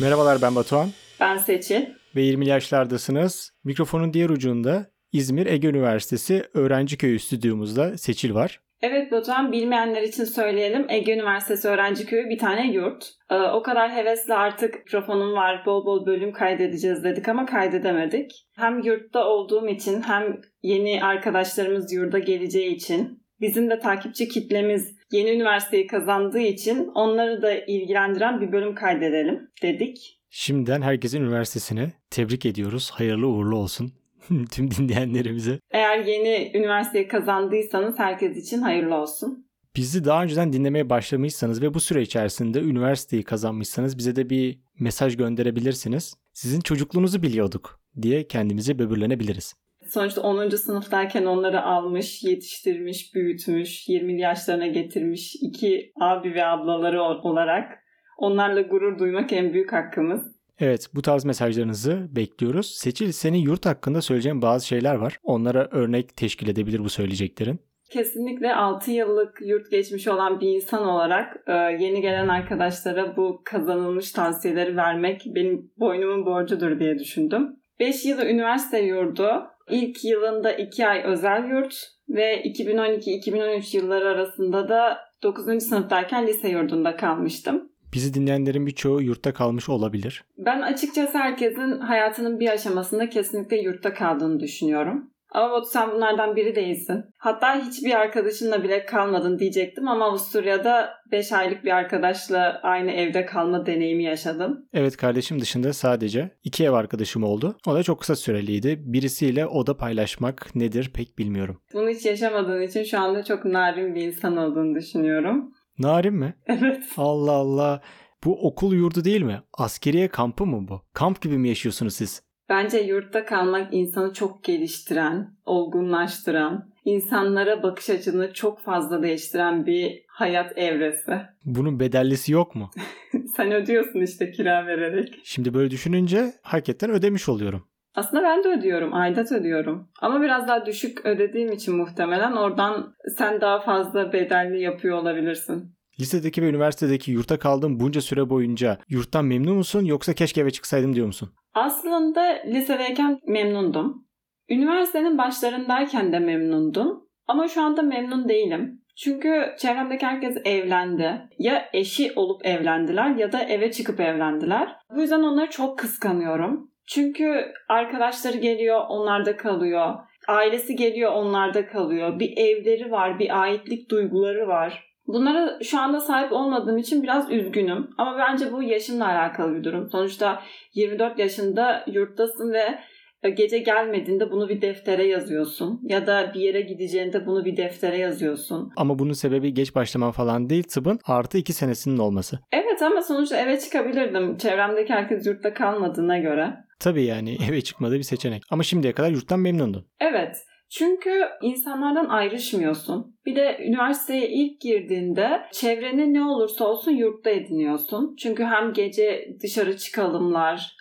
Merhabalar ben Batuhan. Ben Seçil. Ve 20 yaşlardasınız. Mikrofonun diğer ucunda İzmir Ege Üniversitesi Öğrenci Köyü stüdyomuzda Seçil var. Evet Batuhan bilmeyenler için söyleyelim. Ege Üniversitesi Öğrenci Köyü bir tane yurt. Ee, o kadar hevesli artık mikrofonum var bol bol bölüm kaydedeceğiz dedik ama kaydedemedik. Hem yurtta olduğum için hem yeni arkadaşlarımız yurda geleceği için bizim de takipçi kitlemiz yeni üniversiteyi kazandığı için onları da ilgilendiren bir bölüm kaydedelim dedik. Şimdiden herkesin üniversitesini tebrik ediyoruz. Hayırlı uğurlu olsun tüm dinleyenlerimize. Eğer yeni üniversiteyi kazandıysanız herkes için hayırlı olsun. Bizi daha önceden dinlemeye başlamışsanız ve bu süre içerisinde üniversiteyi kazanmışsanız bize de bir mesaj gönderebilirsiniz. Sizin çocukluğunuzu biliyorduk diye kendimizi böbürlenebiliriz. Sonuçta 10. sınıftayken onları almış, yetiştirmiş, büyütmüş, 20 yaşlarına getirmiş iki abi ve ablaları olarak onlarla gurur duymak en büyük hakkımız. Evet bu tarz mesajlarınızı bekliyoruz. Seçil senin yurt hakkında söyleyeceğin bazı şeyler var. Onlara örnek teşkil edebilir bu söyleyeceklerin. Kesinlikle 6 yıllık yurt geçmiş olan bir insan olarak e, yeni gelen arkadaşlara bu kazanılmış tavsiyeleri vermek benim boynumun borcudur diye düşündüm. 5 yılı üniversite yurdu, ilk yılında 2 ay özel yurt ve 2012-2013 yılları arasında da 9. sınıftayken lise yurdunda kalmıştım. Bizi dinleyenlerin birçoğu yurtta kalmış olabilir. Ben açıkçası herkesin hayatının bir aşamasında kesinlikle yurtta kaldığını düşünüyorum. Ama Batu sen bunlardan biri değilsin. Hatta hiçbir arkadaşınla bile kalmadın diyecektim ama Avusturya'da 5 aylık bir arkadaşla aynı evde kalma deneyimi yaşadım. Evet kardeşim dışında sadece iki ev arkadaşım oldu. O da çok kısa süreliydi. Birisiyle oda paylaşmak nedir pek bilmiyorum. Bunu hiç yaşamadığın için şu anda çok narin bir insan olduğunu düşünüyorum. Narin mi? Evet. Allah Allah. Bu okul yurdu değil mi? Askeriye kampı mı bu? Kamp gibi mi yaşıyorsunuz siz? Bence yurtta kalmak insanı çok geliştiren, olgunlaştıran, insanlara bakış açını çok fazla değiştiren bir hayat evresi. Bunun bedellisi yok mu? Sen ödüyorsun işte kira vererek. Şimdi böyle düşününce hakikaten ödemiş oluyorum. Aslında ben de ödüyorum. Aidat ödüyorum. Ama biraz daha düşük ödediğim için muhtemelen oradan sen daha fazla bedelli yapıyor olabilirsin. Lisedeki ve üniversitedeki yurtta kaldığın bunca süre boyunca yurttan memnun musun yoksa keşke eve çıksaydım diyor musun? Aslında lisedeyken memnundum. Üniversitenin başlarındayken de memnundum. Ama şu anda memnun değilim. Çünkü çevremdeki herkes evlendi. Ya eşi olup evlendiler ya da eve çıkıp evlendiler. Bu yüzden onları çok kıskanıyorum. Çünkü arkadaşları geliyor, onlarda kalıyor. Ailesi geliyor, onlarda kalıyor. Bir evleri var, bir aitlik duyguları var. Bunlara şu anda sahip olmadığım için biraz üzgünüm. Ama bence bu yaşımla alakalı bir durum. Sonuçta 24 yaşında yurttasın ve e, gece gelmediğinde bunu bir deftere yazıyorsun. Ya da bir yere gideceğinde bunu bir deftere yazıyorsun. Ama bunun sebebi geç başlaman falan değil tıbbın artı iki senesinin olması. Evet ama sonuçta eve çıkabilirdim. Çevremdeki herkes yurtta kalmadığına göre. Tabii yani eve çıkmadığı bir seçenek. Ama şimdiye kadar yurttan memnundun. Evet. Çünkü insanlardan ayrışmıyorsun. Bir de üniversiteye ilk girdiğinde çevrene ne olursa olsun yurtta ediniyorsun. Çünkü hem gece dışarı çıkalımlar,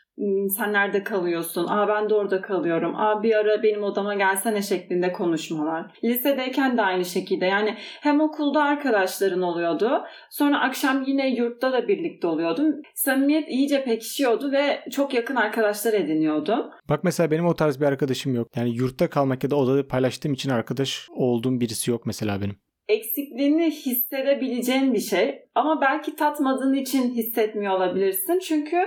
sen nerede kalıyorsun? Aa ben de orada kalıyorum. Aa bir ara benim odama gelsene şeklinde konuşmalar. Lisedeyken de aynı şekilde. Yani hem okulda arkadaşların oluyordu. Sonra akşam yine yurtta da birlikte oluyordum. Samimiyet iyice pekişiyordu ve çok yakın arkadaşlar ediniyordum. Bak mesela benim o tarz bir arkadaşım yok. Yani yurtta kalmak ya da odada paylaştığım için arkadaş olduğum birisi yok mesela benim eksikliğini hissedebileceğin bir şey ama belki tatmadığın için hissetmiyor olabilirsin. Çünkü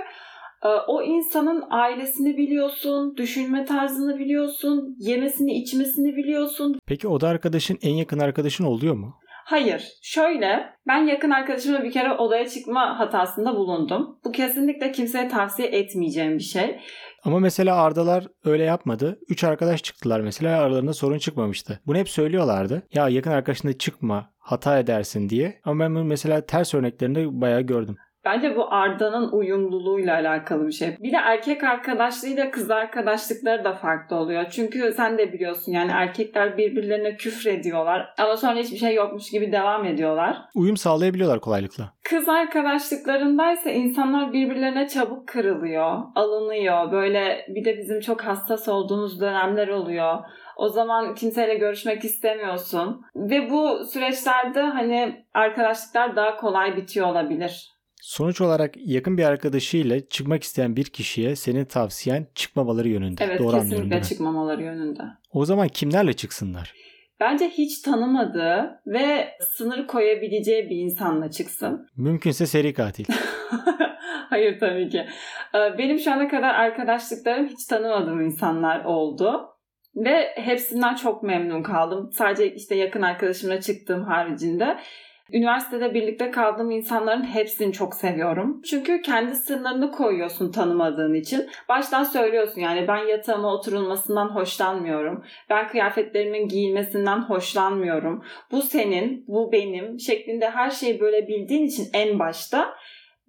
o insanın ailesini biliyorsun, düşünme tarzını biliyorsun, yemesini içmesini biliyorsun. Peki o da arkadaşın en yakın arkadaşın oluyor mu? Hayır. Şöyle ben yakın arkadaşımla bir kere odaya çıkma hatasında bulundum. Bu kesinlikle kimseye tavsiye etmeyeceğim bir şey. Ama mesela Ardalar öyle yapmadı. Üç arkadaş çıktılar mesela aralarında sorun çıkmamıştı. Bunu hep söylüyorlardı. Ya yakın arkadaşına çıkma hata edersin diye. Ama ben bunu mesela ters örneklerinde bayağı gördüm. Bence bu Arda'nın uyumluluğuyla alakalı bir şey. Bir de erkek arkadaşlığıyla kız arkadaşlıkları da farklı oluyor. Çünkü sen de biliyorsun yani erkekler birbirlerine küfür ediyorlar ama sonra hiçbir şey yokmuş gibi devam ediyorlar. Uyum sağlayabiliyorlar kolaylıkla. Kız arkadaşlıklarındaysa insanlar birbirlerine çabuk kırılıyor, alınıyor. Böyle bir de bizim çok hassas olduğumuz dönemler oluyor. O zaman kimseyle görüşmek istemiyorsun. Ve bu süreçlerde hani arkadaşlıklar daha kolay bitiyor olabilir. Sonuç olarak yakın bir arkadaşıyla çıkmak isteyen bir kişiye senin tavsiyen çıkmamaları yönünde. Evet Doğru kesinlikle çıkmamaları yönünde. O zaman kimlerle çıksınlar? Bence hiç tanımadığı ve sınır koyabileceği bir insanla çıksın. Mümkünse seri katil. Hayır tabii ki. Ee, Benim şu ana kadar arkadaşlıklarım hiç tanımadığım insanlar oldu. Ve hepsinden çok memnun kaldım. Sadece işte yakın arkadaşımla çıktığım haricinde. Üniversitede birlikte kaldığım insanların hepsini çok seviyorum. Çünkü kendi sınırını koyuyorsun tanımadığın için. Baştan söylüyorsun yani ben yatağıma oturulmasından hoşlanmıyorum. Ben kıyafetlerimin giyilmesinden hoşlanmıyorum. Bu senin, bu benim şeklinde her şeyi böyle bildiğin için en başta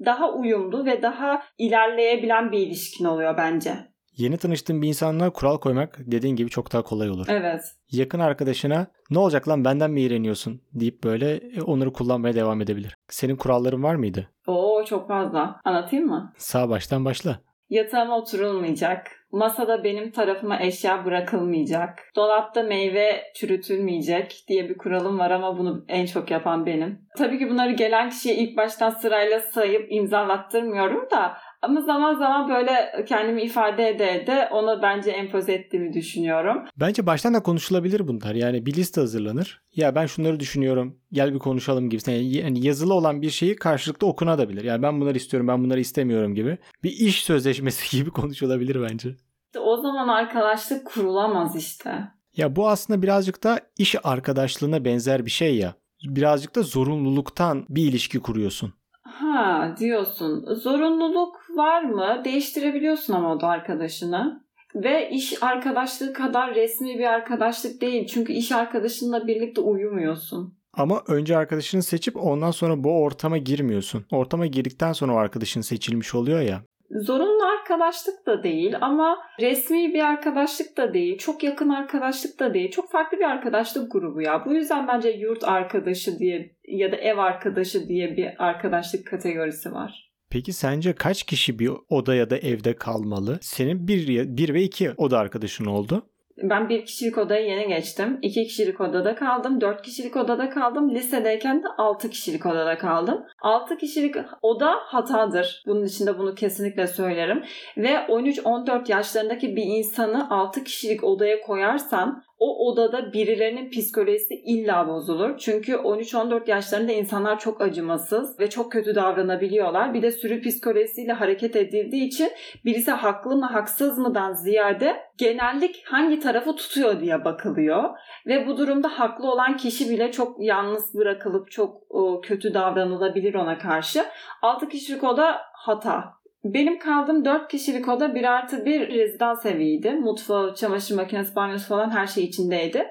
daha uyumlu ve daha ilerleyebilen bir ilişkin oluyor bence. Yeni tanıştığın bir insanla kural koymak dediğin gibi çok daha kolay olur. Evet. Yakın arkadaşına ne olacak lan benden mi iğreniyorsun deyip böyle e, onları kullanmaya devam edebilir. Senin kuralların var mıydı? Oo çok fazla. Anlatayım mı? Sağ baştan başla. Yatağıma oturulmayacak. Masada benim tarafıma eşya bırakılmayacak. Dolapta meyve çürütülmeyecek diye bir kuralım var ama bunu en çok yapan benim. Tabii ki bunları gelen kişiye ilk baştan sırayla sayıp imzalattırmıyorum da ama zaman zaman böyle kendimi ifade ede ede ona bence empoze ettiğimi düşünüyorum. Bence baştan da konuşulabilir bunlar. Yani bir liste hazırlanır. Ya ben şunları düşünüyorum. Gel bir konuşalım gibi. Yani yazılı olan bir şeyi karşılıklı okunabilir. Yani ben bunları istiyorum, ben bunları istemiyorum gibi. Bir iş sözleşmesi gibi konuşulabilir bence. O zaman arkadaşlık kurulamaz işte. Ya bu aslında birazcık da iş arkadaşlığına benzer bir şey ya. Birazcık da zorunluluktan bir ilişki kuruyorsun. Ha diyorsun. Zorunluluk var mı? Değiştirebiliyorsun ama o da arkadaşını. Ve iş arkadaşlığı kadar resmi bir arkadaşlık değil. Çünkü iş arkadaşınla birlikte uyumuyorsun. Ama önce arkadaşını seçip ondan sonra bu ortama girmiyorsun. Ortama girdikten sonra o arkadaşın seçilmiş oluyor ya. Zorunlu arkadaşlık da değil ama resmi bir arkadaşlık da değil. Çok yakın arkadaşlık da değil. Çok farklı bir arkadaşlık grubu ya. Bu yüzden bence yurt arkadaşı diye ya da ev arkadaşı diye bir arkadaşlık kategorisi var. Peki sence kaç kişi bir oda ya da evde kalmalı? Senin bir, bir ve iki oda arkadaşın oldu. Ben bir kişilik odaya yeni geçtim. İki kişilik odada kaldım. Dört kişilik odada kaldım. Lisedeyken de altı kişilik odada kaldım. Altı kişilik oda hatadır. Bunun içinde bunu kesinlikle söylerim. Ve 13-14 yaşlarındaki bir insanı altı kişilik odaya koyarsan o odada birilerinin psikolojisi illa bozulur. Çünkü 13-14 yaşlarında insanlar çok acımasız ve çok kötü davranabiliyorlar. Bir de sürü psikolojisiyle hareket edildiği için birisi haklı mı haksız mıdan ziyade genellik hangi tarafı tutuyor diye bakılıyor. Ve bu durumda haklı olan kişi bile çok yalnız bırakılıp çok o, kötü davranılabilir ona karşı. 6 kişilik oda hata. Benim kaldığım 4 kişilik oda 1 artı 1 rezidans eviydi. Mutfağı, çamaşır makinesi, banyosu falan her şey içindeydi.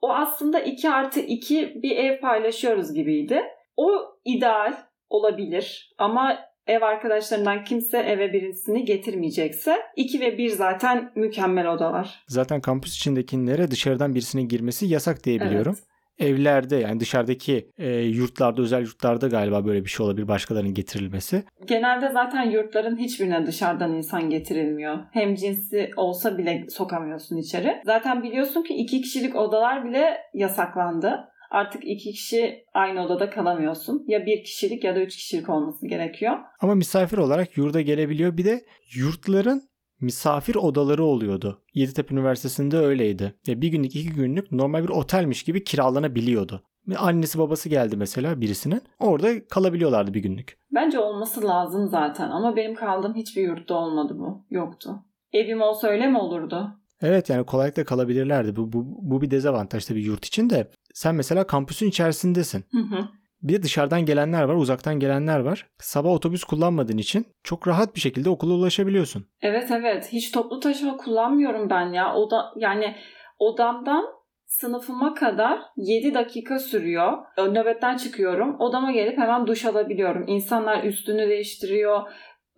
O aslında 2 artı 2 bir ev paylaşıyoruz gibiydi. O ideal olabilir ama ev arkadaşlarından kimse eve birisini getirmeyecekse 2 ve 1 zaten mükemmel odalar. Zaten kampüs içindekilere dışarıdan birisinin girmesi yasak diye biliyorum. Evet. Evlerde yani dışarıdaki e, yurtlarda özel yurtlarda galiba böyle bir şey olabilir başkalarının getirilmesi. Genelde zaten yurtların hiçbirine dışarıdan insan getirilmiyor. Hem cinsi olsa bile sokamıyorsun içeri. Zaten biliyorsun ki iki kişilik odalar bile yasaklandı. Artık iki kişi aynı odada kalamıyorsun. Ya bir kişilik ya da üç kişilik olması gerekiyor. Ama misafir olarak yurda gelebiliyor. Bir de yurtların misafir odaları oluyordu. Yeditepe Üniversitesi'nde öyleydi. Ya bir günlük iki günlük normal bir otelmiş gibi kiralanabiliyordu. Annesi babası geldi mesela birisinin. Orada kalabiliyorlardı bir günlük. Bence olması lazım zaten ama benim kaldığım hiçbir yurtta olmadı bu. Yoktu. Evim olsa öyle mi olurdu? Evet yani kolaylıkla kalabilirlerdi. Bu, bu, bu bir dezavantaj tabii yurt için de. Sen mesela kampüsün içerisindesin. Hı hı. Bir de dışarıdan gelenler var, uzaktan gelenler var. Sabah otobüs kullanmadığın için çok rahat bir şekilde okula ulaşabiliyorsun. Evet evet. Hiç toplu taşıma kullanmıyorum ben ya. O da yani odamdan sınıfıma kadar 7 dakika sürüyor. Nöbetten çıkıyorum. Odama gelip hemen duş alabiliyorum. İnsanlar üstünü değiştiriyor.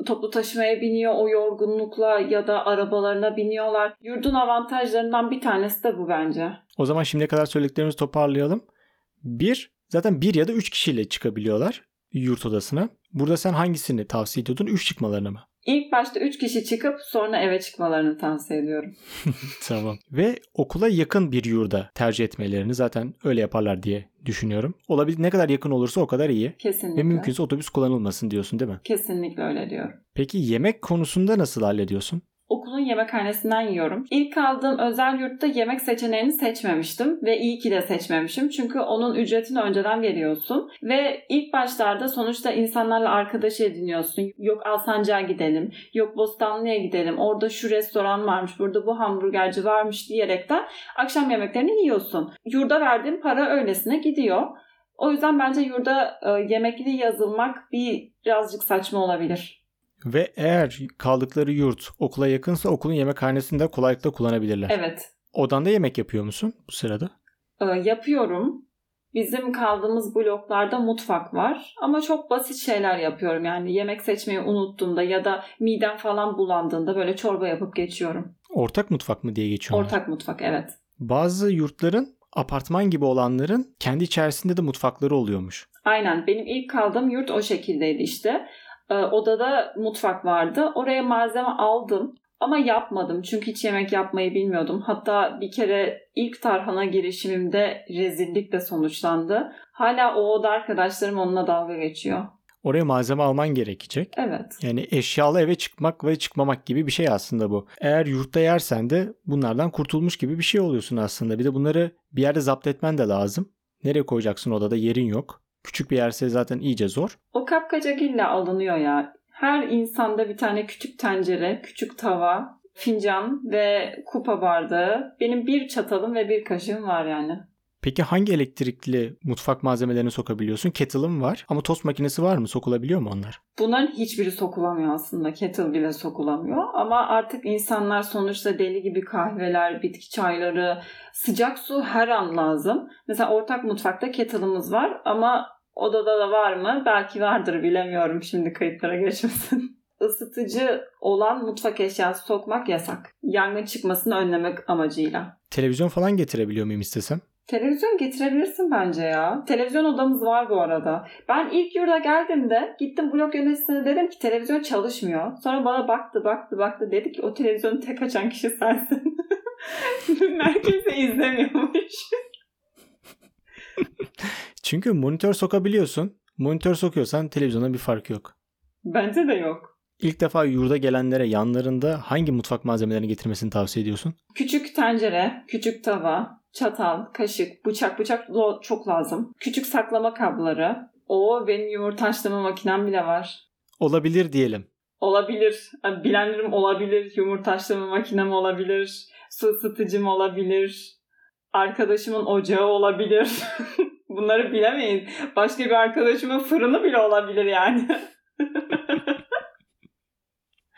Toplu taşımaya biniyor o yorgunlukla ya da arabalarına biniyorlar. Yurdun avantajlarından bir tanesi de bu bence. O zaman şimdiye kadar söylediklerimizi toparlayalım. Bir, zaten bir ya da üç kişiyle çıkabiliyorlar yurt odasına. Burada sen hangisini tavsiye ediyordun? Üç çıkmalarını mı? İlk başta 3 kişi çıkıp sonra eve çıkmalarını tavsiye ediyorum. tamam. Ve okula yakın bir yurda tercih etmelerini zaten öyle yaparlar diye düşünüyorum. Olabilir ne kadar yakın olursa o kadar iyi. Kesinlikle. Ve mümkünse otobüs kullanılmasın diyorsun değil mi? Kesinlikle öyle diyorum. Peki yemek konusunda nasıl hallediyorsun? Okulun yemekhanesinden yiyorum. İlk kaldığım özel yurtta yemek seçeneğini seçmemiştim ve iyi ki de seçmemişim. Çünkü onun ücretini önceden veriyorsun ve ilk başlarda sonuçta insanlarla arkadaş ediniyorsun. Yok Alsancak'a gidelim, yok Bostanlı'ya gidelim, orada şu restoran varmış, burada bu hamburgerci varmış diyerekten akşam yemeklerini yiyorsun. Yurda verdiğim para öylesine gidiyor. O yüzden bence yurda e, yemekli yazılmak bir birazcık saçma olabilir. Ve eğer kaldıkları yurt okula yakınsa okulun yemekhanesini de kolaylıkla kullanabilirler. Evet. Odanda yemek yapıyor musun bu sırada? E, yapıyorum. Bizim kaldığımız bloklarda mutfak var ama çok basit şeyler yapıyorum. Yani yemek seçmeyi unuttuğumda ya da midem falan bulandığında böyle çorba yapıp geçiyorum. Ortak mutfak mı diye geçiyorlar. Ortak mutfak evet. Bazı yurtların apartman gibi olanların kendi içerisinde de mutfakları oluyormuş. Aynen benim ilk kaldığım yurt o şekildeydi işte. Ee, odada mutfak vardı. Oraya malzeme aldım ama yapmadım çünkü hiç yemek yapmayı bilmiyordum. Hatta bir kere ilk tarhana girişimimde rezillikle sonuçlandı. Hala o oda arkadaşlarım onunla dalga geçiyor. Oraya malzeme alman gerekecek. Evet. Yani eşyalı eve çıkmak ve çıkmamak gibi bir şey aslında bu. Eğer yurtta yersen de bunlardan kurtulmuş gibi bir şey oluyorsun aslında. Bir de bunları bir yerde zapt etmen de lazım. Nereye koyacaksın odada yerin yok. Küçük bir yerse zaten iyice zor. O kapkacakilla alınıyor ya. Her insanda bir tane küçük tencere, küçük tava, fincan ve kupa bardağı. Benim bir çatalım ve bir kaşığım var yani. Peki hangi elektrikli mutfak malzemelerini sokabiliyorsun? Kettle'ım var ama tost makinesi var mı? Sokulabiliyor mu onlar? Bunların hiçbiri sokulamıyor aslında. Kettle bile sokulamıyor. Ama artık insanlar sonuçta deli gibi kahveler, bitki çayları, sıcak su her an lazım. Mesela ortak mutfakta kettle'ımız var ama odada da var mı? Belki vardır bilemiyorum şimdi kayıtlara geçmesin. Isıtıcı olan mutfak eşyası sokmak yasak. Yangın çıkmasını önlemek amacıyla. Televizyon falan getirebiliyor muyum istesem? Televizyon getirebilirsin bence ya. Televizyon odamız var bu arada. Ben ilk yurda geldiğimde gittim blok yöneticisine dedim ki televizyon çalışmıyor. Sonra bana baktı baktı baktı dedi ki o televizyonu tek açan kişi sensin. Merkezi izlemiyormuş. Çünkü monitör sokabiliyorsun. Monitör sokuyorsan televizyonda bir farkı yok. Bence de yok. İlk defa yurda gelenlere yanlarında hangi mutfak malzemelerini getirmesini tavsiye ediyorsun? Küçük tencere, küçük tava, çatal, kaşık, bıçak, bıçak çok lazım. Küçük saklama kabları. O benim yumurta haşlama makinem bile var. Olabilir diyelim. Olabilir. Blender'ım olabilir. Yumurta haşlama makinem olabilir. Su ısıtıcım olabilir. Arkadaşımın ocağı olabilir. Bunları bilemeyin. Başka bir arkadaşımın fırını bile olabilir yani.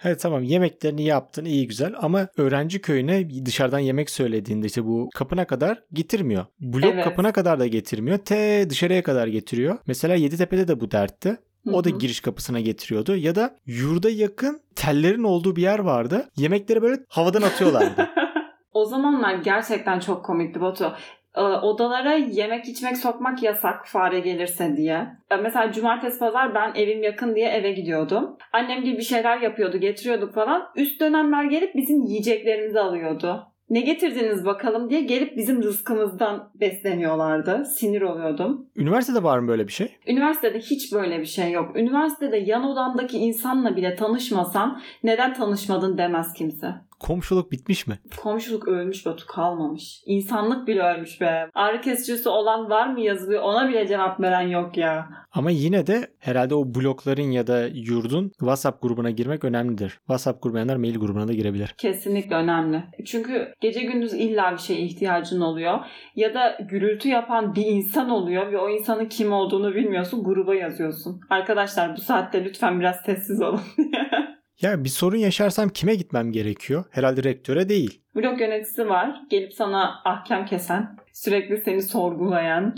Evet tamam yemeklerini yaptın iyi güzel ama öğrenci köyüne dışarıdan yemek söylediğinde işte bu kapına kadar getirmiyor. Blok Evet. kapına kadar da getirmiyor. Te dışarıya kadar getiriyor. Mesela Yeditepe'de de bu dertti. O da giriş kapısına getiriyordu. Ya da yurda yakın tellerin olduğu bir yer vardı. Yemekleri böyle havadan atıyorlardı. o zamanlar gerçekten çok komikti Batu. Ee, Odalara yemek içmek sokmak yasak fare gelirse diye. Ee, Mesela cumartesi pazar ben evim yakın diye eve gidiyordum. Annem gibi bir şeyler yapıyordu getiriyorduk falan. Üst dönemler gelip bizim yiyeceklerimizi alıyordu. Ne getirdiniz bakalım diye gelip bizim rızkımızdan besleniyorlardı. Sinir oluyordum. Üniversitede var mı böyle bir şey? Üniversitede hiç böyle bir şey yok. Üniversitede yan odamdaki insanla bile tanışmasan neden tanışmadın demez kimse. Komşuluk bitmiş mi? Komşuluk ölmüş Batu kalmamış. İnsanlık bile ölmüş be. Ağrı kesicisi olan var mı yazılıyor ona bile cevap veren yok ya. Ama yine de herhalde o blokların ya da yurdun WhatsApp grubuna girmek önemlidir. WhatsApp girmeyenler mail grubuna da girebilir. Kesinlikle önemli. Çünkü gece gündüz illa bir şeye ihtiyacın oluyor. Ya da gürültü yapan bir insan oluyor ve o insanın kim olduğunu bilmiyorsun. Gruba yazıyorsun. Arkadaşlar bu saatte lütfen biraz sessiz olun. Ya bir sorun yaşarsam kime gitmem gerekiyor? Herhalde rektöre değil. Blok yöneticisi var. Gelip sana ahkam kesen, sürekli seni sorgulayan,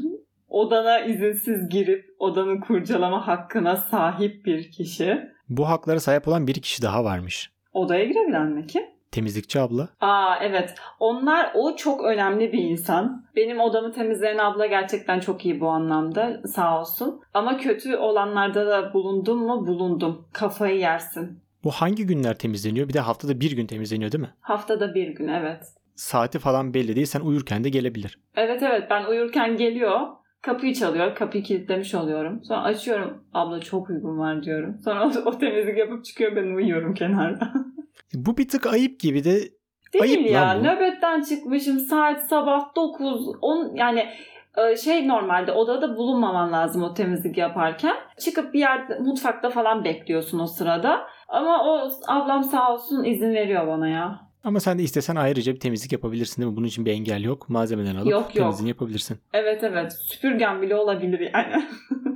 odana izinsiz girip odanı kurcalama hakkına sahip bir kişi. Bu haklara sahip olan bir kişi daha varmış. Odaya girebilen mi ki? Temizlikçi abla. Aa evet. Onlar o çok önemli bir insan. Benim odamı temizleyen abla gerçekten çok iyi bu anlamda. Sağ olsun. Ama kötü olanlarda da bulundum mu? Bulundum. Kafayı yersin. Bu hangi günler temizleniyor? Bir de haftada bir gün temizleniyor değil mi? Haftada bir gün evet. Saati falan belli değil. Sen uyurken de gelebilir. Evet evet ben uyurken geliyor. Kapıyı çalıyor. Kapıyı kilitlemiş oluyorum. Sonra açıyorum. Abla çok uygun var diyorum. Sonra o, o temizlik yapıp çıkıyor. Ben uyuyorum kenarda. Bu bir tık ayıp gibi de Değil Ayıp ya. Nöbetten çıkmışım. Saat sabah 9. On, yani e, şey normalde odada bulunmaman lazım o temizlik yaparken. Çıkıp bir yerde mutfakta falan bekliyorsun o sırada. Ama o ablam sağ olsun izin veriyor bana ya. ama sen de istesen ayrıca bir temizlik yapabilirsin değil mi? Bunun için bir engel yok. Malzemeden alıp Yok, yok. temizliğini yapabilirsin. Evet evet. Süpürgen bile olabilir yani.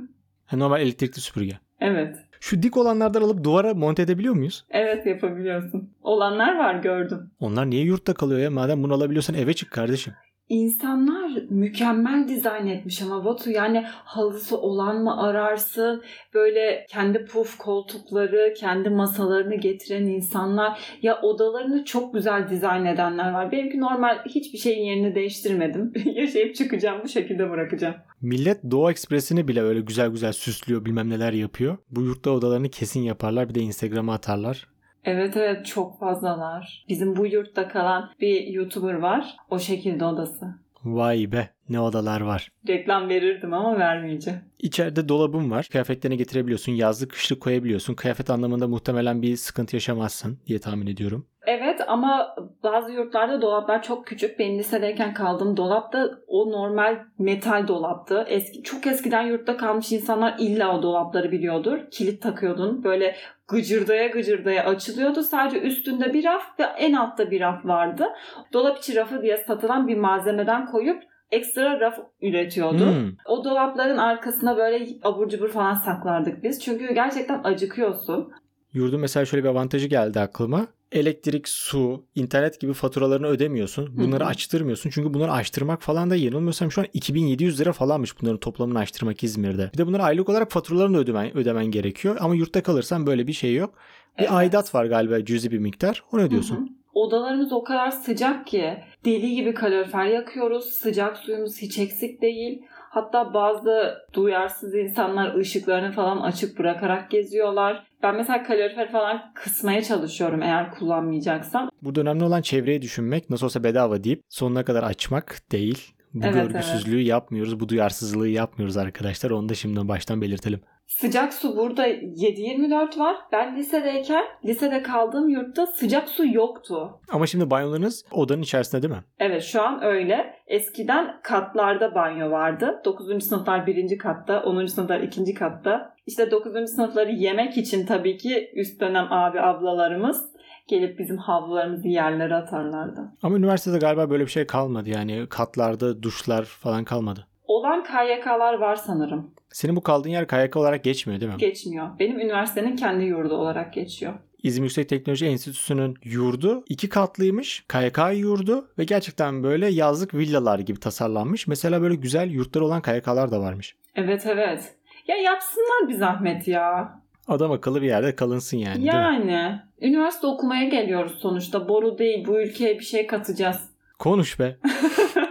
Normal elektrikli süpürge. evet. Şu dik olanlardan alıp duvara monte edebiliyor muyuz? Evet yapabiliyorsun. Olanlar var gördüm. Onlar niye yurtta kalıyor ya? Madem bunu alabiliyorsan eve çık kardeşim. İnsanlar mükemmel dizayn etmiş ama Batu yani halısı olan mı ararsın böyle kendi puf koltukları kendi masalarını getiren insanlar ya odalarını çok güzel dizayn edenler var. Benimki normal hiçbir şeyin yerini değiştirmedim. Yaşayıp çıkacağım bu şekilde bırakacağım. Millet Doğu Ekspresi'ni bile öyle güzel güzel süslüyor bilmem neler yapıyor. Bu yurtta odalarını kesin yaparlar bir de Instagram'a atarlar. Evet evet çok fazlalar. Bizim bu yurtta kalan bir YouTuber var. O şekilde odası. Vay be ne odalar var. Reklam verirdim ama vermeyeceğim. İçeride dolabın var. Kıyafetlerini getirebiliyorsun. Yazlık kışlık koyabiliyorsun. Kıyafet anlamında muhtemelen bir sıkıntı yaşamazsın diye tahmin ediyorum. Evet ama bazı yurtlarda dolaplar çok küçük. Benim lisedeyken kaldığım dolap da o normal metal dolaptı. Eski, çok eskiden yurtta kalmış insanlar illa o dolapları biliyordur. Kilit takıyordun. Böyle gıcırdaya gıcırdaya açılıyordu. Sadece üstünde bir raf ve en altta bir raf vardı. Dolap içi rafı diye satılan bir malzemeden koyup ekstra raf üretiyordu. Hmm. O dolapların arkasına böyle abur cubur falan saklardık biz. Çünkü gerçekten acıkıyorsun. Yurdun mesela şöyle bir avantajı geldi aklıma. Elektrik, su, internet gibi faturalarını ödemiyorsun. Bunları Hı hı. açtırmıyorsun. Çünkü bunları açtırmak falan da yanılmıyorsam şu an 2700 lira falanmış bunların toplamını açtırmak İzmir'de. Bir de bunları aylık olarak faturalarını ödemen, ödemen gerekiyor. Ama yurtta kalırsan böyle bir şey yok. Bir Evet. aidat var galiba cüzi bir miktar. Onu ödüyorsun. Hı hı. Odalarımız o kadar sıcak ki deli gibi kalorifer yakıyoruz. Sıcak suyumuz hiç eksik değil. Hatta bazı duyarsız insanlar ışıklarını falan açık bırakarak geziyorlar. Ben mesela kalorifer falan kısmaya çalışıyorum eğer kullanmayacaksam. Burada önemli olan çevreyi düşünmek. Nasıl olsa bedava deyip sonuna kadar açmak değil. Bu Evet, görgüsüzlüğü yapmıyoruz. Bu duyarsızlığı yapmıyoruz arkadaşlar. Onu da şimdiden baştan belirtelim. Sıcak su burada 7-24 var. Ben lisedeyken lisede kaldığım yurtta sıcak su yoktu. Ama şimdi banyolarınız odanın içerisinde değil mi? Evet şu an öyle. Eskiden katlarda banyo vardı. 9. sınıflar 1. katta, 10. sınıflar 2. katta. İşte 9. sınıfları yemek için tabii ki üst dönem abi ablalarımız gelip bizim havlularımızı yerlere atarlardı. Ama üniversitede galiba böyle bir şey kalmadı. Yani katlarda duşlar falan kalmadı. Olan KYK'lar var sanırım. Senin bu kaldığın yer KYK olarak geçmiyor değil mi? Geçmiyor. Benim üniversitenin kendi yurdu olarak geçiyor. İzmir Yüksek Teknoloji Enstitüsü'nün yurdu iki katlıymış. KYK yurdu ve gerçekten böyle yazlık villalar gibi tasarlanmış. Mesela böyle güzel yurtları olan KYK'lar da varmış. Evet evet. Ya yapsınlar bir zahmet ya. Adam akıllı bir yerde kalınsın yani. Yani. Üniversite okumaya geliyoruz sonuçta. Boru değil. Bu ülkeye bir şey katacağız. Konuş be.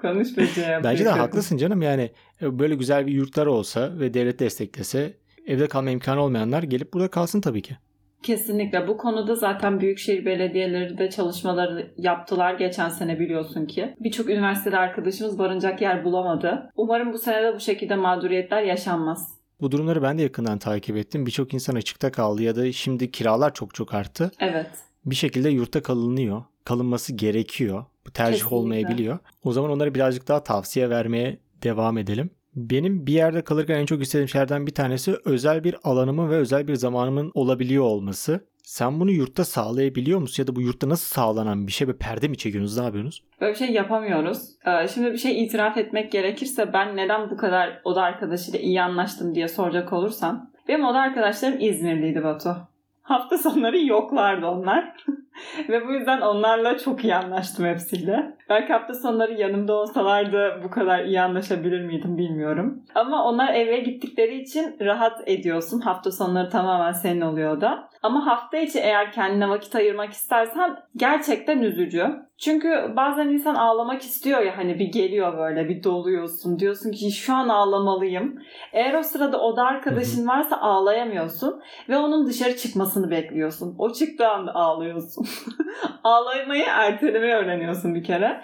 Konuş be Ceyhan. Bence de haklısın canım yani e, böyle güzel bir yurtlar olsa ve devlet desteklese evde kalma imkanı olmayanlar gelip burada kalsın tabii ki. Kesinlikle. Bu konuda zaten büyükşehir belediyeleri de çalışmaları yaptılar geçen sene biliyorsun ki. Birçok üniversitede arkadaşımız barınacak yer bulamadı. Umarım bu sene de bu şekilde mağduriyetler yaşanmaz. Bu durumları ben de yakından takip ettim. Birçok insan açıkta kaldı ya da şimdi kiralar çok çok arttı. Evet. Bir şekilde yurtta kalınıyor. Kalınması gerekiyor. Bu tercih Kesinlikle. olmayabiliyor. O zaman onlara birazcık daha tavsiye vermeye devam edelim. Benim bir yerde kalırken en çok istediğim şeylerden bir tanesi özel bir alanımın ve özel bir zamanımın olabiliyor olması. Sen bunu yurtta sağlayabiliyor musun ya da bu yurtta nasıl sağlanan bir şey? Böyle perde mi çekiyorsunuz? Ne yapıyorsunuz? Böyle bir şey yapamıyoruz. Ee, Şimdi bir şey itiraf etmek gerekirse ben neden bu kadar oda arkadaşıyla iyi anlaştım diye soracak olursam. Benim oda arkadaşlarım İzmirliydi Batu. Hafta sonları yoklardı onlar. Ve bu yüzden onlarla çok iyi anlaştım hepsiyle. Belki hafta sonları yanımda olsalardı bu kadar iyi anlaşabilir miydim bilmiyorum. Ama onlar eve gittikleri için rahat ediyorsun. Hafta sonları tamamen senin oluyor da. Ama hafta içi eğer kendine vakit ayırmak istersen gerçekten üzücü. Çünkü bazen insan ağlamak istiyor ya hani bir geliyor böyle bir doluyorsun. Diyorsun ki şu an ağlamalıyım. Eğer o sırada oda arkadaşın varsa ağlayamıyorsun ve onun dışarı çıkmasını bekliyorsun. O çıktığı anda ağlıyorsun. Ağlamayı ertelemeyi öğreniyorsun bir kere.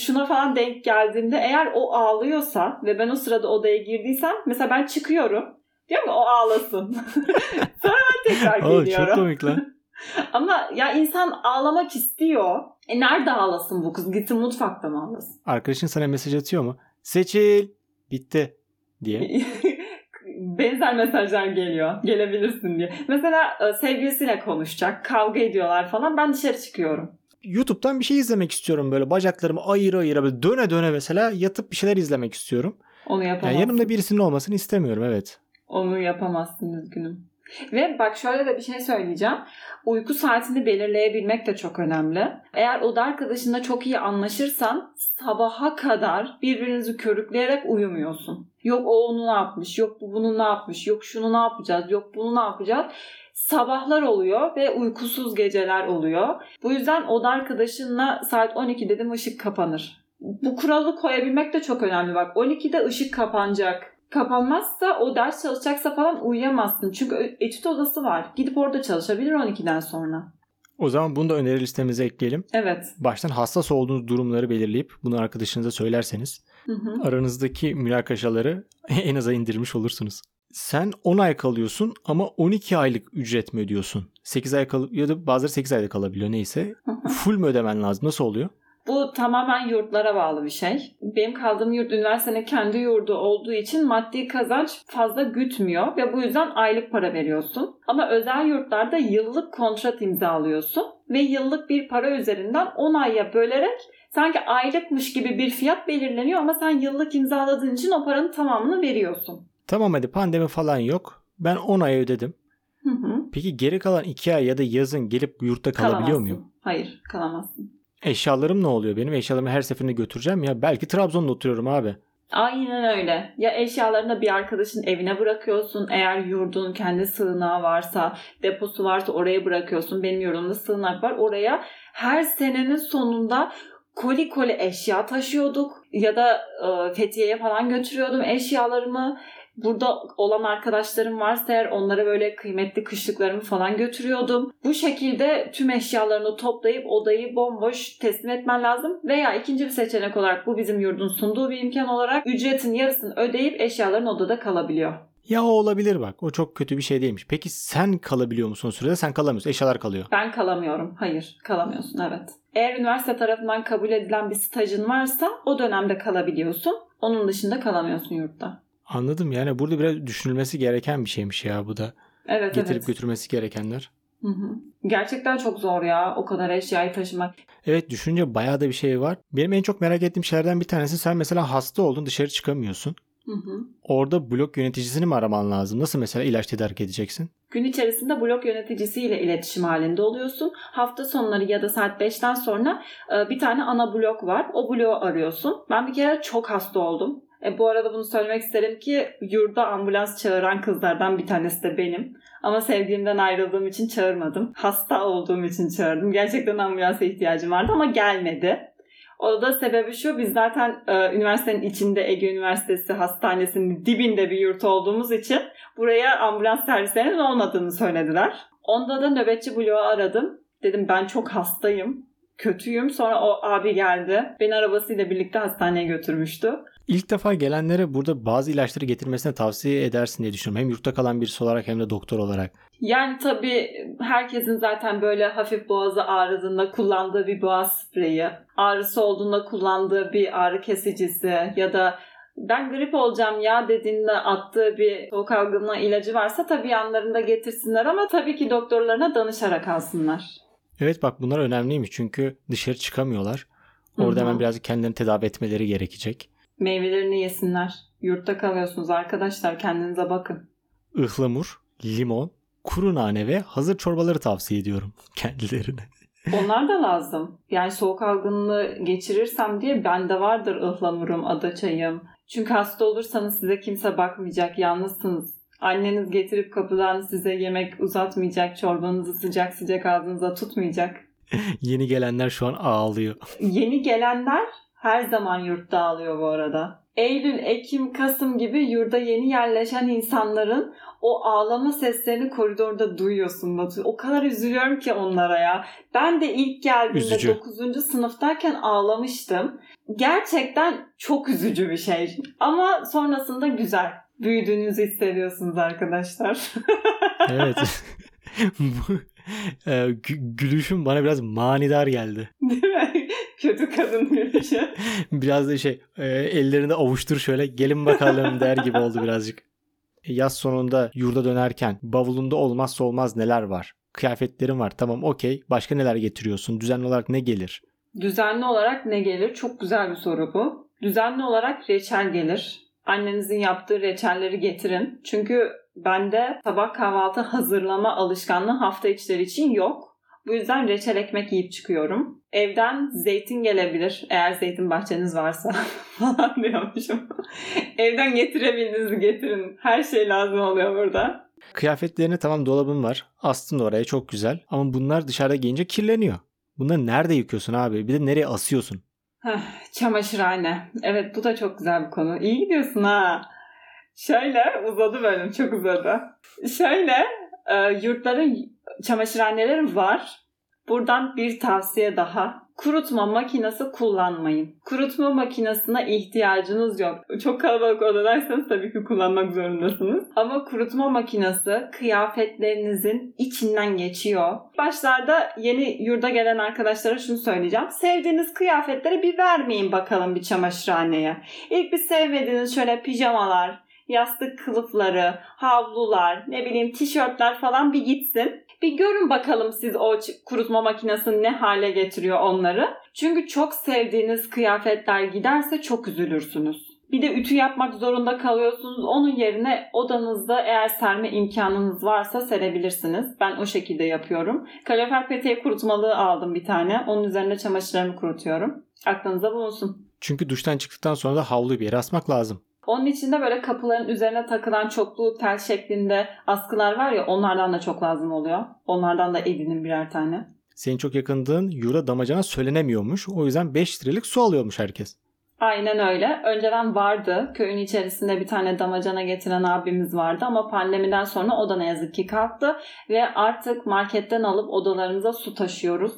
Şuna falan denk geldiğimde eğer o ağlıyorsa ve ben o sırada odaya girdiysem mesela ben çıkıyorum. Diyorum ki o ağlasın. Sonra ben tekrar Oğlum geliyorum. çok komik lan. Ama ya insan ağlamak istiyor. E nerede ağlasın bu kız? Gitsin mutfakta mı ağlasın? Arkadaşın sana mesaj atıyor mu? Seçil. Bitti. Diye. Benzer mesajlar geliyor. Gelebilirsin diye. Mesela e, sevgilisiyle konuşacak. Kavga ediyorlar falan. Ben dışarı çıkıyorum. YouTube'dan bir şey izlemek istiyorum böyle bacaklarımı ayır ayır böyle döne döne mesela yatıp bir şeyler izlemek istiyorum. Onu Yani yapamazsın. yanımda birisinin olmasını istemiyorum evet. Onu yapamazsın üzgünüm. Ve bak şöyle de bir şey söyleyeceğim. Uyku saatini belirleyebilmek de çok önemli. Eğer oda arkadaşınla çok iyi anlaşırsan sabaha kadar birbirinizi körükleyerek uyumuyorsun. Yok o onu ne yapmış, yok bu bunu ne yapmış, yok şunu ne yapacağız, yok bunu ne yapacağız. Sabahlar oluyor ve uykusuz geceler oluyor. Bu yüzden oda arkadaşınla saat 12 dedim ışık kapanır. Bu kuralı koyabilmek de çok önemli. Bak 12'de ışık kapanacak. Kapanmazsa o ders çalışacaksa falan uyuyamazsın. Çünkü etüt odası var. Gidip orada çalışabilir 12'den sonra. O zaman bunu da öneri listemize ekleyelim. Evet. Baştan hassas olduğunuz durumları belirleyip bunu arkadaşınıza söylerseniz Hı hı. aranızdaki münakaşaları en aza indirmiş olursunuz. Sen 10 ay kalıyorsun ama 12 aylık ücret mi ödüyorsun? 8 ay kalıp ya da bazıları 8 ayda kalabiliyor neyse. Full mü ödemen lazım? Nasıl oluyor? Bu tamamen yurtlara bağlı bir şey. Benim kaldığım yurt üniversitenin kendi yurdu olduğu için maddi kazanç fazla gütmüyor ve bu yüzden aylık para veriyorsun. Ama özel yurtlarda yıllık kontrat imzalıyorsun ve yıllık bir para üzerinden 10 aya bölerek sanki aylıkmış gibi bir fiyat belirleniyor ama sen yıllık imzaladığın için o paranın tamamını veriyorsun. Tamam hadi pandemi falan yok. Ben 10 ay ödedim. Hı hı. Peki geri kalan 2 ay ya da yazın gelip yurtta kalabiliyor Kalamazsın. muyum? Hayır kalamazsın. Eşyalarım ne oluyor benim? Eşyalarımı her seferinde götüreceğim ya. Belki Trabzon'da oturuyorum abi. Aynen öyle. Ya eşyalarını bir arkadaşın evine bırakıyorsun. Eğer yurdun kendi sığınağı varsa, deposu varsa oraya bırakıyorsun. Benim yurdumda sığınak var. Oraya her senenin sonunda koli koli eşya taşıyorduk. Ya da e, Fethiye'ye falan götürüyordum eşyalarımı. Burada olan arkadaşlarım varsa eğer onlara böyle kıymetli kışlıklarımı falan götürüyordum. Bu şekilde tüm eşyalarını toplayıp odayı bomboş teslim etmen lazım. Veya ikinci bir seçenek olarak bu bizim yurdun sunduğu bir imkan olarak ücretin yarısını ödeyip eşyaların odada kalabiliyor. Ya o olabilir bak. O çok kötü bir şey değilmiş. Peki sen kalabiliyor musun sürede? Sen kalamıyorsun. Eşyalar kalıyor. Ben kalamıyorum. Hayır, kalamıyorsun evet. Eğer üniversite tarafından kabul edilen bir stajın varsa o dönemde kalabiliyorsun. Onun dışında kalamıyorsun yurtta. Anladım. Yani burada biraz düşünülmesi gereken bir şeymiş ya bu da. Evet Getirip evet. götürmesi gerekenler. Hı hı. Gerçekten çok zor ya o kadar eşyayı taşımak. Evet düşünce bayağı da bir şey var. Benim en çok merak ettiğim şeylerden bir tanesi sen mesela hasta oldun dışarı çıkamıyorsun. Hı hı. Orada blok yöneticisini mi araman lazım? Nasıl mesela ilaç tedarik edeceksin? Gün içerisinde blok yöneticisiyle iletişim halinde oluyorsun. Hafta sonları ya da saat 5'ten sonra bir tane ana blok var. O bloğu arıyorsun. Ben bir kere çok hasta oldum. E, bu arada bunu söylemek isterim ki yurda ambulans çağıran kızlardan bir tanesi de benim. Ama sevgilimden ayrıldığım için çağırmadım. Hasta olduğum için çağırdım. Gerçekten ambulansa ihtiyacım vardı ama gelmedi. O da sebebi şu, biz zaten e, üniversitenin içinde Ege Üniversitesi Hastanesi'nin dibinde bir yurt olduğumuz için buraya ambulans servislerinin olmadığını söylediler. Onda da nöbetçi bloğu aradım. Dedim ben çok hastayım, kötüyüm. Sonra o abi geldi. Beni arabasıyla birlikte hastaneye götürmüştü. İlk defa gelenlere burada bazı ilaçları getirmesine tavsiye edersin diye düşünüyorum. Hem yurtta kalan birisi olarak hem de doktor olarak. Yani tabii herkesin zaten böyle hafif boğazı ağrıdığında kullandığı bir boğaz spreyi, ağrısı olduğunda kullandığı bir ağrı kesicisi ya da ben grip olacağım ya dediğinde attığı bir soğuk algınlığı ilacı varsa tabii yanlarında getirsinler ama tabii ki doktorlarına danışarak alsınlar. Evet bak bunlar önemliymiş çünkü dışarı çıkamıyorlar. Orada Hı hı. hemen birazcık kendilerini tedavi etmeleri gerekecek. Meyvelerini yesinler. Yurtta kalıyorsunuz arkadaşlar kendinize bakın. Ihlamur, limon, kuru nane ve hazır çorbaları tavsiye ediyorum kendilerine. Onlar da lazım. Yani soğuk algınlığı geçirirsem diye bende vardır ıhlamurum, adaçayım. Çünkü hasta olursanız size kimse bakmayacak, yalnızsınız. Anneniz getirip kapıdan size yemek uzatmayacak, çorbanızı sıcak sıcak ağzınıza tutmayacak. Yeni gelenler şu an ağlıyor. Yeni gelenler her zaman yurtta ağlıyor bu arada. Eylül, Ekim, Kasım gibi yurda yeni yerleşen insanların o ağlama seslerini koridorda duyuyorsun Batu. O kadar üzülüyorum ki onlara ya. Ben de ilk geldiğimde Üzücü. 9. sınıftayken ağlamıştım. Gerçekten çok üzücü bir şey. Ama sonrasında güzel. Büyüdüğünüzü hissediyorsunuz arkadaşlar. Evet. Bu e, gü- gülüşüm bana biraz manidar geldi. Değil mi? Kötü kadın gülüşü. Biraz da şey e, ellerini avuştur şöyle gelin bakalım der gibi oldu birazcık. E, Yaz sonunda yurda dönerken bavulunda olmazsa olmaz neler var? Kıyafetlerin var tamam okey. Başka neler getiriyorsun? Düzenli olarak ne gelir? Düzenli olarak ne gelir? Çok güzel bir soru bu. Düzenli olarak reçel gelir. Annenizin yaptığı reçelleri getirin. Çünkü bende sabah kahvaltı hazırlama alışkanlığı hafta içleri için yok. Bu yüzden reçel ekmek yiyip çıkıyorum. Evden zeytin gelebilir. Eğer zeytin bahçeniz varsa falan diyormuşum. Evden getirebildiğinizi getirin. Her şey lazım oluyor burada. Kıyafetlerini tamam dolabın var. Astın oraya çok güzel. Ama bunlar dışarıda giyince kirleniyor. Bunları nerede yıkıyorsun abi? Bir de nereye asıyorsun? Heh, çamaşırhane. Evet bu da çok güzel bir konu. İyi gidiyorsun ha. Şöyle uzadı bölüm çok uzadı. Şöyle e, yurtların çamaşırhaneleri var. Buradan bir tavsiye daha. Kurutma makinesi kullanmayın. Kurutma makinesine ihtiyacınız yok. Çok kalabalık odadaysanız tabii ki kullanmak zorundasınız. Ama kurutma makinesi kıyafetlerinizin içinden geçiyor. Başlarda yeni yurda gelen arkadaşlara şunu söyleyeceğim. Sevdiğiniz kıyafetleri bir vermeyin bakalım bir çamaşırhaneye. İlk bir sevmediğiniz şöyle pijamalar, yastık kılıfları, havlular, ne bileyim tişörtler falan bir gitsin. Bir görün bakalım siz o kurutma makinesini ne hale getiriyor onları. Çünkü çok sevdiğiniz kıyafetler giderse çok üzülürsünüz. Bir de ütü yapmak zorunda kalıyorsunuz. Onun yerine odanızda eğer serme imkanınız varsa serebilirsiniz. Ben o şekilde yapıyorum. Kalorifer peteği kurutmalığı aldım bir tane. Onun üzerine çamaşırlarımı kurutuyorum. Aklınıza bulunsun. Çünkü duştan çıktıktan sonra da havluyu bir yere asmak lazım. Onun içinde böyle kapıların üzerine takılan çoklu tel şeklinde askılar var ya onlardan da çok lazım oluyor. Onlardan da edinin birer tane. Senin çok yakındığın yurda damacana söylenemiyormuş. O yüzden 5 liralık su alıyormuş herkes. Aynen öyle. Önceden vardı. Köyün içerisinde bir tane damacana getiren abimiz vardı ama pandemiden sonra o da ne yazık ki kalktı ve artık marketten alıp odalarımıza su taşıyoruz.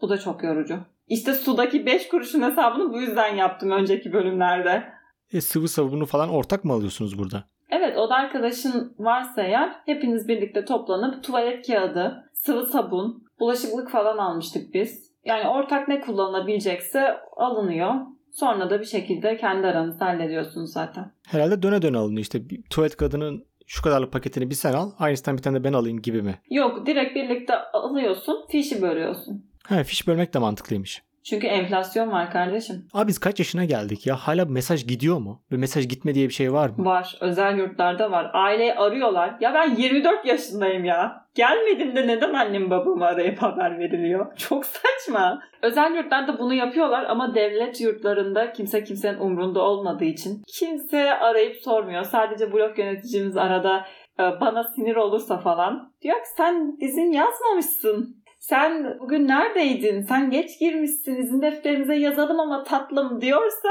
Bu da çok yorucu. İşte sudaki 5 kuruşun hesabını bu yüzden yaptım önceki bölümlerde. E, sıvı sabunu falan ortak mı alıyorsunuz burada? Evet oda arkadaşın varsa eğer hepiniz birlikte toplanıp tuvalet kağıdı, sıvı sabun, bulaşıklık falan almıştık biz. Yani ortak ne kullanılabilecekse alınıyor. Sonra da bir şekilde kendi aranızda hallediyorsunuz zaten. Herhalde döne döne alınıyor. İşte bir tuvalet kadının şu kadarlık paketini bir sen al. Aynısından bir tane de ben alayım gibi mi? Yok direkt birlikte alıyorsun, fişi bölüyorsun. Ha fiş bölmek de mantıklıymış. Çünkü enflasyon var kardeşim. Abi biz kaç yaşına geldik ya? Hala mesaj gidiyor mu? Bir mesaj gitme diye bir şey var mı? Var. Özel yurtlarda var. Aileyi arıyorlar. Ya ben 24 yaşındayım ya. Gelmedim de neden annem babamı arayıp haber veriliyor? Çok saçma. Özel yurtlarda bunu yapıyorlar ama devlet yurtlarında kimse kimsenin umrunda olmadığı için kimse arayıp sormuyor. Sadece blok yöneticimiz arada e, bana sinir olursa falan diyor ki sen izin yazmamışsın. Sen bugün neredeydin? Sen geç girmişsin. İzin defterimize yazalım ama tatlım diyorsa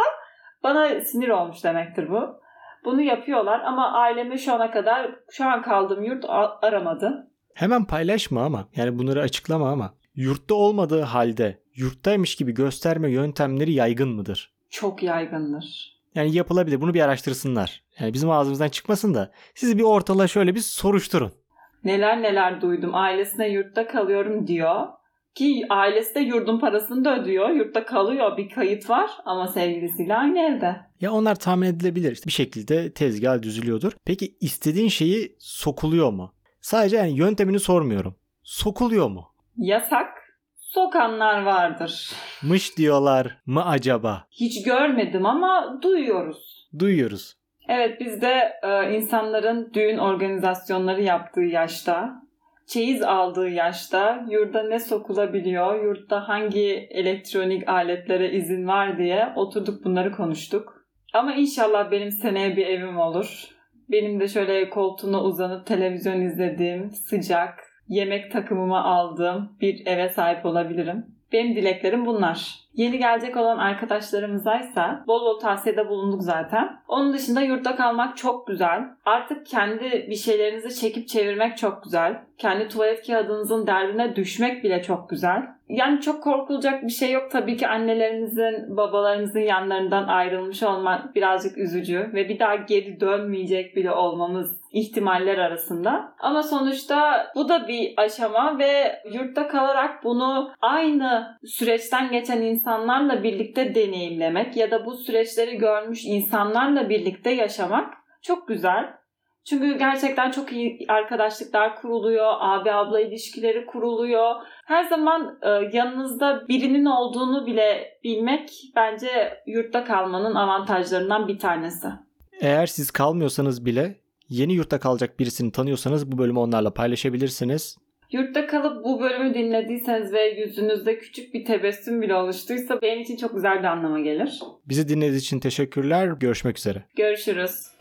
bana sinir olmuş demektir bu. Bunu yapıyorlar ama ailemi şu ana kadar şu an kaldığım yurt aramadı. Hemen paylaşma ama. Yani bunları açıklama ama. Yurtta olmadığı halde yurttaymış gibi gösterme yöntemleri yaygın mıdır? Çok yaygındır. Yani yapılabilir. Bunu bir araştırsınlar. Yani bizim ağzımızdan çıkmasın da siz bir ortalığa şöyle bir soruşturun. Neler neler duydum. Ailesine yurtta kalıyorum diyor. Ki ailesi de yurdun parasını da ödüyor. Yurtta kalıyor. Bir kayıt var ama sevgilisiyle aynı evde. Ya onlar tahmin edilebilir. İşte bir şekilde tezgah düzülüyordur. Peki istediğin şeyi sokuluyor mu? Sadece yani yöntemini sormuyorum. Sokuluyor mu? Yasak. Sokanlar vardır. Mış diyorlar mı acaba? Hiç görmedim ama duyuyoruz. Duyuyoruz. Evet bizde e, insanların düğün organizasyonları yaptığı yaşta çeyiz aldığı yaşta yurda ne sokulabiliyor, yurtta hangi elektronik aletlere izin var diye oturduk bunları konuştuk. Ama inşallah benim seneye bir evim olur. Benim de şöyle koltuğuna uzanıp televizyon izlediğim, sıcak, yemek takımımı aldığım bir eve sahip olabilirim. Benim dileklerim bunlar. Yeni gelecek olan arkadaşlarımızaysa bol bol tavsiyede bulunduk zaten. Onun dışında yurtta kalmak çok güzel. Artık kendi bir şeylerinizi çekip çevirmek çok güzel. Kendi tuvalet kağıdınızın derdine düşmek bile çok güzel. Yani çok korkulacak bir şey yok tabii ki annelerinizin, babalarınızın yanlarından ayrılmış olmak birazcık üzücü ve bir daha geri dönmeyecek bile olmamız ihtimaller arasında. Ama sonuçta bu da bir aşama ve yurtta kalarak bunu aynı süreçten geçen insanlarla birlikte deneyimlemek ya da bu süreçleri görmüş insanlarla birlikte yaşamak çok güzel. Çünkü gerçekten çok iyi arkadaşlıklar kuruluyor, abi abla ilişkileri kuruluyor. Her zaman e, yanınızda birinin olduğunu bile bilmek bence yurtta kalmanın avantajlarından bir tanesi. Eğer siz kalmıyorsanız bile yeni yurtta kalacak birisini tanıyorsanız bu bölümü onlarla paylaşabilirsiniz. Yurtta kalıp bu bölümü dinlediyseniz ve yüzünüzde küçük bir tebessüm bile oluştuysa benim için çok güzel bir anlama gelir. Bizi dinlediğiniz için teşekkürler. Görüşmek üzere. Görüşürüz.